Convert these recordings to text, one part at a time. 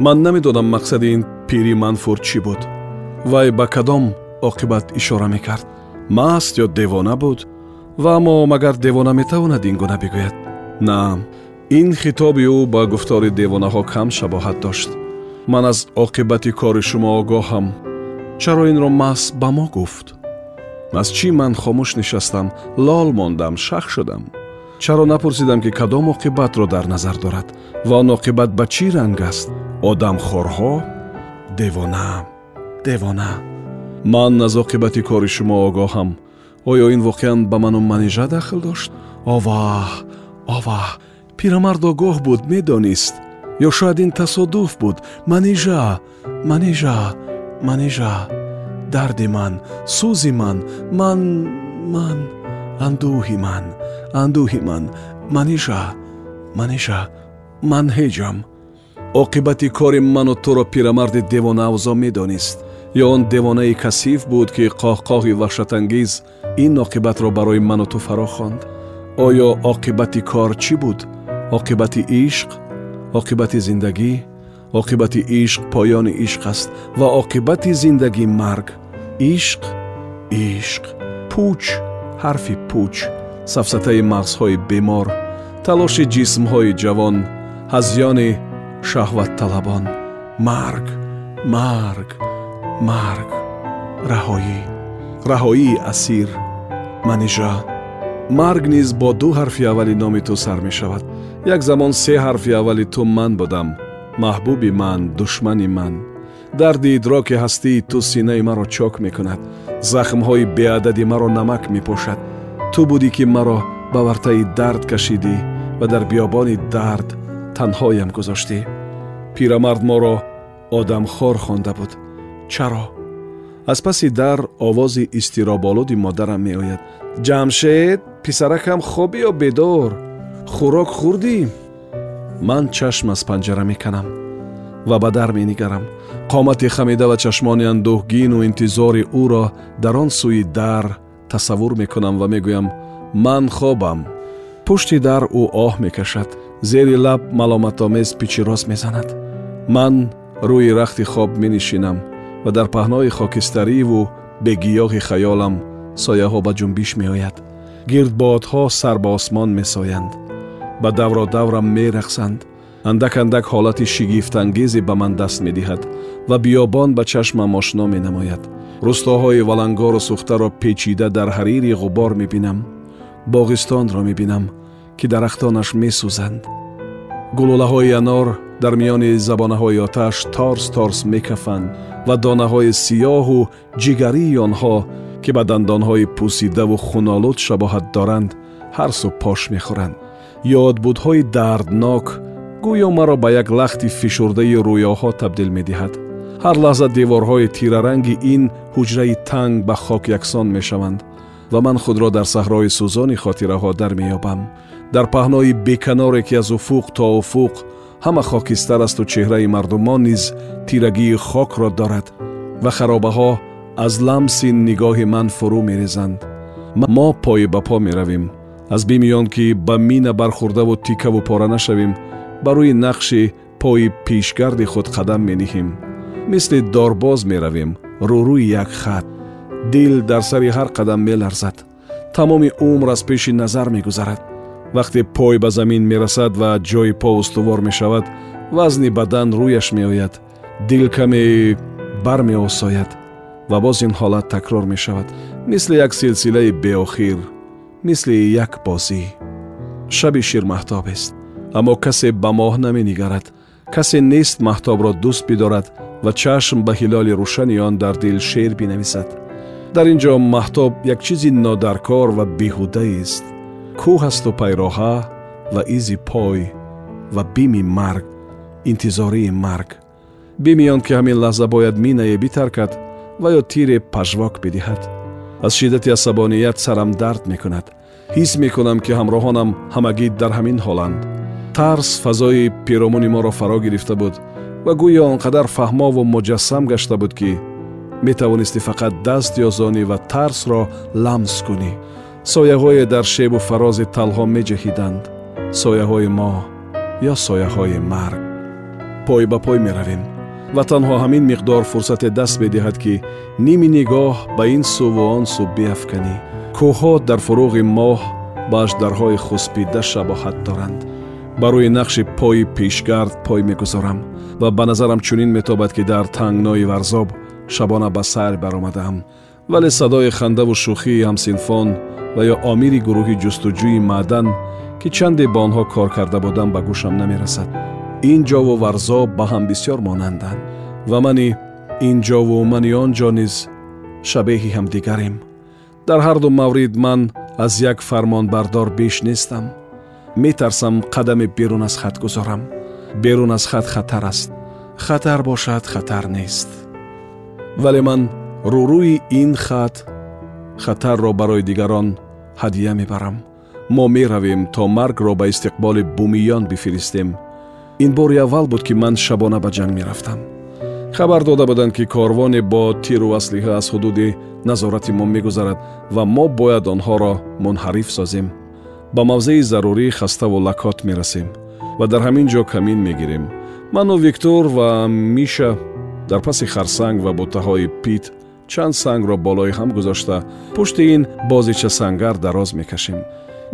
ман намедонам мақсади ин пири манфур чӣ буд. Вай ба кадом оқибат ишора мекард. Маст ё девона буд? Ва аммо магар девона метавонад ин гуна бигӯяд. На ин хитоби ӯ ба гуфтори девонаҳо кам шабоҳат дошт. Ман аз оқибати кори шумо огоҳам чаро инро маҳз ба мо гуфт? Аз чӣ ман хомӯш нишастам лол мондам шах шудам? Чаро напурсидам ки кадом оқибатро дар назар дорад? Ва он оқибат ба чӣ ранг аст одамхорҳо девона девона. Ман аз оқибати кори шумо огоҳам. Оё ин воқеан ба ману манижа дахл дошт? Оваҳ оваҳ. Пирамард огоҳ буд медонист. Ё шояд ин тасодуф буд. Манижа манижа манижа. Дарди ман сӯзи ман ман ман. Андӯҳи ман андӯҳи ман. Манижа манижа. Ман ҳеҷам оқибати кори ману туро пирамарди девонаавзо медонист ё он девонаи касиф буд ки қоҳқоҳи ваҳшатангез ин оқибатро барои ману ту фаро хонд оё оқибати кор чӣ буд оқибати ишқ оқибати зиндагӣ оқибати ишқ поёни ишқ аст ва оқибати зиндагӣ марг ишқ ишқ пӯч ҳарфи пӯч сафсатаи мағзҳои бемор талоши ҷисмҳои ҷавон ҳазёни шаҳватталабон марг марг марг раҳоӣ. Раҳоии асир манижа. Марг низ бо ду ҳарфи аввали номи ту сар мешавад. Як замон се ҳарфи аввали ту ман будам. Маҳбуби ман душмани ман. Дарди идроки ҳастии ту синаи маро чок мекунад. Захмҳои беадади маро намак мепошад ту будӣ ки маро ба вартаи дард кашидӣ ва дар биёбони дард танҳоям гузоштӣ пирамард моро одамхор хонда буд. Чаро? Аз паси дар овози изтироболуди модарам меояд. Ҷамшед писаракам хобӣ ё бедор? Хӯрок хӯрдӣ? Ман чашм аз панҷара меканам ва ба дар менигарам. Қомати хамида ва чашмони андӯҳгину интизори ӯро дар он сӯи дар тасаввур мекунам ва мегӯям ман хобам пушти дар ӯ оҳ мекашад зери лаб маломатомез пичироз мезанад. Ман рӯи рахти хоб менишинам ва дар паҳнои хокистариву бегиёҳи хаёлам сояҳо ба ҷунбиш меояд. Гирдбодҳо сар ба осмон месоянд ба давродаврам мерақсанд. Андак андак ҳолати шигифтангезе ба ман даст медиҳад ва биёбон ба чашмам ошно менамояд. Рӯстоҳои валангору сӯхтаро печида дар ҳарири ғубор мебинам боғистонро мебинам ки дарахтонаш месӯзанд. Гулӯлаҳои анор дар миёни забонаҳои оташ торс торс мекафанд ва донаҳои сиёҳу ҷигарии онҳо ки ба дандонҳои пӯсидаву хунолуд шабоҳат доранд ҳар суб пош мехӯранд. Ёдбудҳои дарднок гӯё маро ба як лахти фишурдаи рӯёҳо табдил медиҳад. Ҳар лаҳза деворҳои тираранги ин ҳуҷраи танг ба хок яксон мешаванд ва ман худро дар саҳрои сӯзони хотираҳо дар меёбам. Дар паҳнои беканоре ки аз уфуқ то уфуқ ҳама хокистар асту чеҳраи мардумон низ тирагии хокро дорад ва харобаҳо аз ламси нигоҳи ман фурӯ мерезанд. Мо пойи ба по меравем. Аз бими он ки ба мина бархӯрдаву тикаву пора нашавем ба рӯи нақши пои пешгарди худ қадам мениҳем мисли дорбоз меравем рӯрӯи як хат дил дар сари ҳар қадам меларзад. Тамоми умр аз пеши назар мегузарад. Вақте пой ба замин мерасад ва ҷои по устувор мешавад вазни бадан рӯяш меояд. Дил каме бармеосояд ва боз ин ҳолат такрор мешавад. Мисли як силсилаи беохир мисли як бозӣ. Шаби ширмаҳтобест аммо касе ба моҳ наменигарад. Касе нест маҳтобро дӯст бидорад ва чашм ба ҳилоли рӯшани он дар дил шеър бинависад дар ин ҷо маҳтоб як чизи нодаркор ва беҳудаест кӯҳ асту пайроҳа ва изи пой ва бими марг интизории марг. Бими он ки ҳамин лаҳза бояд минае битаркад ва ё тире пажвок бидиҳад. Аз шиддати асабоният сарам дард мекунад. Ҳис мекунам ки ҳамроҳонам ҳамагӣ дар ҳамин ҳоланд. Тарс фазои пиромуни моро фаро гирифта буд ва гӯё он қадар фаҳмову муҷассам гашта буд ки метавонистӣ фақат даст ё зонӣ ва тарсро ламс кунӣ. Сояҳое дар шебу фарози талҳо меҷаҳиданд. Сояҳои мо ё сояҳои марг. Пой ба пой меравем. Ва танҳо ҳамин миқдор фурсате даст медиҳад ки ними нигоҳ ба ин суву он су биафканӣ. Кӯҳҳо дар фуруғи моҳ ба аждарҳои хуспида шабоҳат доранд. Ба рӯи нақши пои пешгард пой мегузорам ва ба назарам чунин метобад ки дар тангнои варзоб шабона ба сайр баромадаам вале садои хандаву шӯхии ҳамсинфон ва ё омири гурӯҳи ҷустуҷӯи маъдан ки чанде ба онҳо кор карда будам ба гӯшам намерасад ин ҷову варзоб ба ҳам бисьёр монанданд ва мани ин ҷову мани он ҷо низ шабеҳи ҳамдигарем дар ҳарду маврид ман аз як фармонбардор беш нестам метарсам қадаме берун аз хат гузорам берун аз хат хатар аст хатар бошад хатар нест вале ман рӯрӯи ин хат хатарро барои дигарон ҳадия мебарам. Мо меравем то маргро ба истиқболи бумиён бифиристем. Ин бори аввал буд ки ман шабона ба ҷанг мерафтам. Хабар дода буданд ки корвоне бо тиру аслиҳа аз ҳудуди назорати мо мегузарад ва мо бояд онҳоро мунҳариф созем. Ба мавзеи зарурӣ хаставу лакот мерасем ва дар ҳамин ҷо камин мегирем. Ману виктор ва миша дар паси харсанг ва буттаҳои пит чанд сангро болои ҳам гузошта пушти ин бозича сангар дароз мекашем.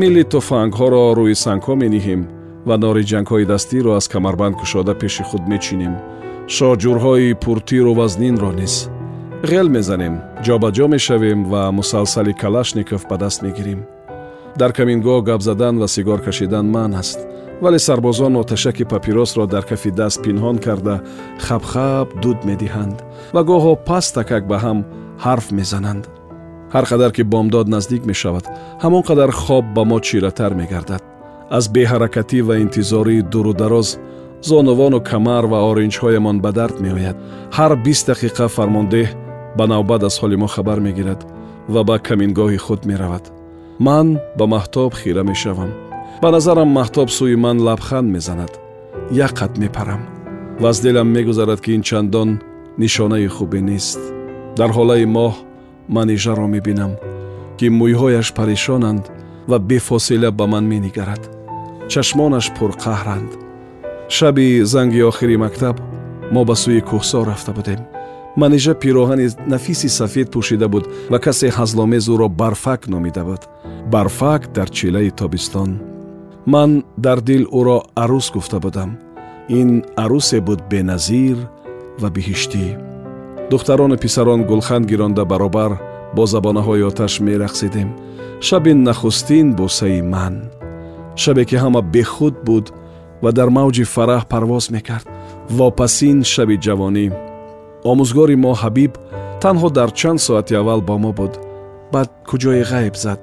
Милли туфангҳоро рӯи сангҳо мениҳем ва нори ҷангҳои дастиро аз камарбанд кушода пеши худ мечинем. Шоҷурҳои пуртиру вазнинро низ ғел мезанем ҷобаҷо мешавем ва мусалсали калашников ба даст мегирем. Дар камингоҳ гап задан ва сигор кашидан маън аст вале сарбозон оташаки папиросро дар кафи даст пинҳон карда хабхаб дуд медиҳанд ва гоҳо пастакак ба ҳам ҳарф мезананд. Ҳар қадар ки бомдод наздик мешавад ҳамон қадар хоб ба мо чиратар мегардад. Аз беҳаракатӣ ва интизории дуру дароз зонувону камар ва оринҷҳоямон ба дард меояд. Ҳар бист дақиқа фармондеҳ ба навбат аз ҳоли мо хабар мегирад ва ба камингоҳи худ меравад. Ман ба маҳтоб хира мешавам ба назарам маҳтоб сӯи ман лабханд мезанад. Як қат мепарам ва аз дилам мегузарад ки ин чандон нишонаи хубе нест. Дар ҳолаи моҳ ман ижаро мебинам ки мӯйҳояш парешонанд ва бефосила ба ман менигарад. Чашмонаш пурқаҳранд. Шаби занги охири мактаб мо ба сӯи кӯҳсор рафта будем. Манижа пироҳани нафиси сафед пӯшида буд ва касе ҳазломез ӯро барфак номида буд. Барфак дар чилаи тобистон ман дар дил ӯро арӯс гуфта будам. Ин арӯсе буд беназир ва биҳиштӣ духтарону писарон гулханд гиронда баробар бо забонаҳои оташ мерақсидем. Шаби нахустин бусаи ман. Шабе ки ҳама бехуд буд ва дар мавҷи фараҳ парвоз мекард. Вопасин шаби ҷавонӣ. Омӯзгори мо ҳабиб танҳо дар чанд соати аввал бо мо буд. Баъд куҷое ғайб зад?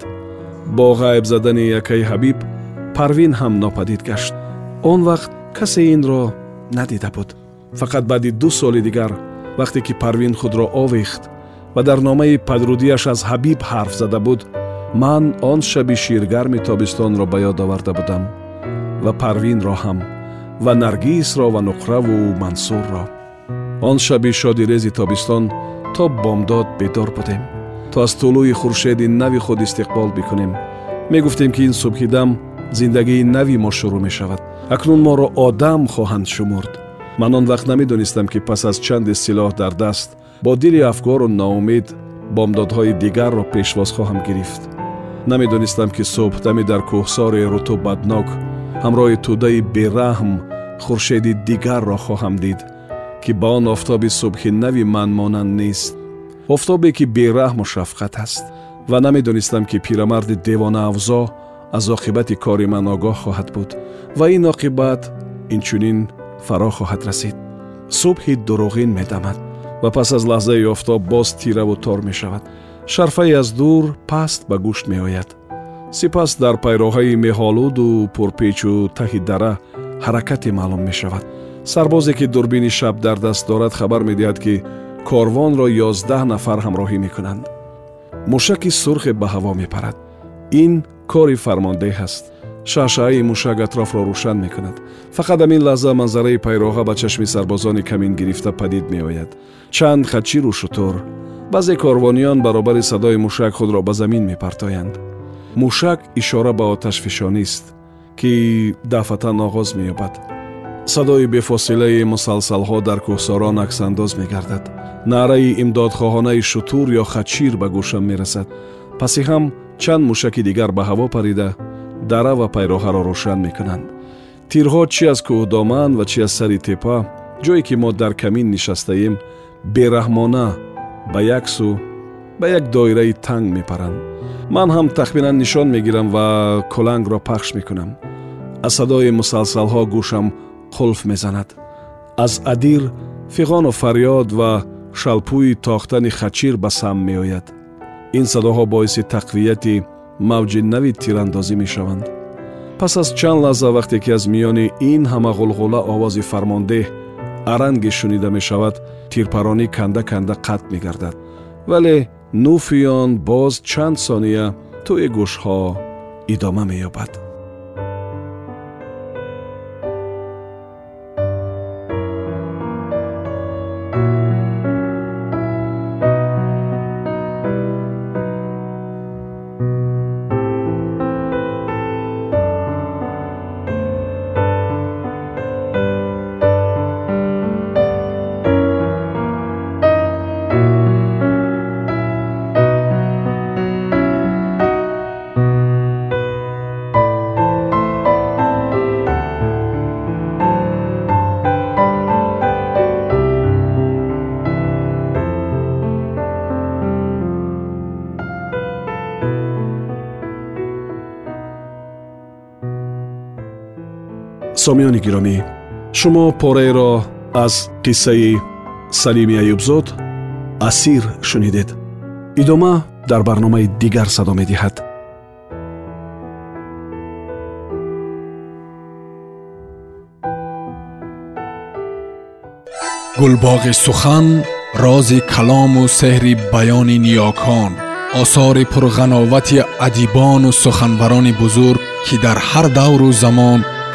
Бо ғайб задани якаи ҳабиб парвин ҳам нопадид гашт. Он вақт касе инро надида буд. Фақат баъди ду соли дигар вақте ки парвин худро овехт ва дар номаи падрудиаш аз ҳабиб ҳарф зада буд ман он шаби ширгарми тобистонро ба ёд оварда будам ва парвинро ҳам ва наргисро ва нуқраву мансурро он шаби шодирези тобистон то бомдод бедор будем то аз тулӯи хуршеди нави худ истиқбол бикунем. Мегуфтем ки ин субҳи дам зиндагии нави мо шурӯъ мешавад акнун моро одам хоҳанд шумурд ман он вақт намедонистам ки пас аз чанде силоҳ дар даст бо дили афкору ноумед бомдодҳои дигарро пешвоз хоҳам гирифт намедонистам ки субҳдамӣ дар кӯҳсори рутубатнок ҳамроҳи тӯдаи бераҳм хуршеди дигарро хоҳам дид ки ба он офтоби субҳи нави ман монанд нест офтобе ки бераҳму шафқат аст ва намедонистам ки пирамарди девонаавзо аз оқибати кори ман огоҳ хоҳад буд ва ин оқибат инчунин фаро хоҳад расид. Субҳи дуруғин медамад ва пас аз лаҳзаи офтоб боз тираву тор мешавад. Шарфае аз дур паст ба гӯшт меояд. Сипас дар пайроҳаи меҳолуду пурпечу таҳи дара ҳаракате маълум мешавад. Сарбозе ки дурбини шаб дар даст дорад хабар медиҳад ки корвонро ёздаҳ нафар ҳамроҳӣ мекунанд. Мушаки сурхе ба ҳаво мепарад ин кори фармондеҳ аст шашаи мушак атрофро рӯшан мекунад. Фақат ҳамин лаҳза манзараи пайроҳа ба чашми сарбозони камин гирифта падид меояд. Чанд хачиру шутур. Баъзе корвониён баробари садои мушак худро ба замин мепартоянд. Мушак ишора ба оташфишонист ки дафъатан оғоз меёбад. Садои бефосилаи мусалсалҳо дар кӯҳсорон аксандоз мегардад. Наъраи имдодхоҳонаи шутур ё хачир ба гӯшам мерасад. Паси ҳам чанд мушаки дигар ба ҳаво парида дара ва пайроҳаро рӯшан мекунанд. Тирҳо чӣ аз кӯҳдоман ва чӣ аз сари тепа ҷое ки мо дар камин нишастаем бераҳмона ба як сӯ ба як доираи танг мепаранд. Ман ҳам тахминан нишон мегирам ва кулангро пахш мекунам. Аз садои мусалсалҳо гӯшам қулф мезанад. Аз адир фиғону фарёд ва шалпӯи тохтани хачир ба сам меояд ин садоҳо боиси тақвияти мавҷи нави тирандозӣ мешаванд. Пас аз чанд лаҳза вақте ки аз миёни ин ҳама ғулғула овози фармондеҳ аранге шунида мешавад тирпаронӣ канда канда қатъ мегардад. Вале нуфи он боз чанд сония тӯи гӯшҳо идома меёбад сомиёни гиромӣ шумо пораеро аз қиссаи салими аюбзод асир шунидед идома дар барномаи дигар садо медиҳад гулбоғи сухан рози калому сеҳри баёни ниёкон осори пурғановати адибону суханбарони бузург ки дар ҳар давру замон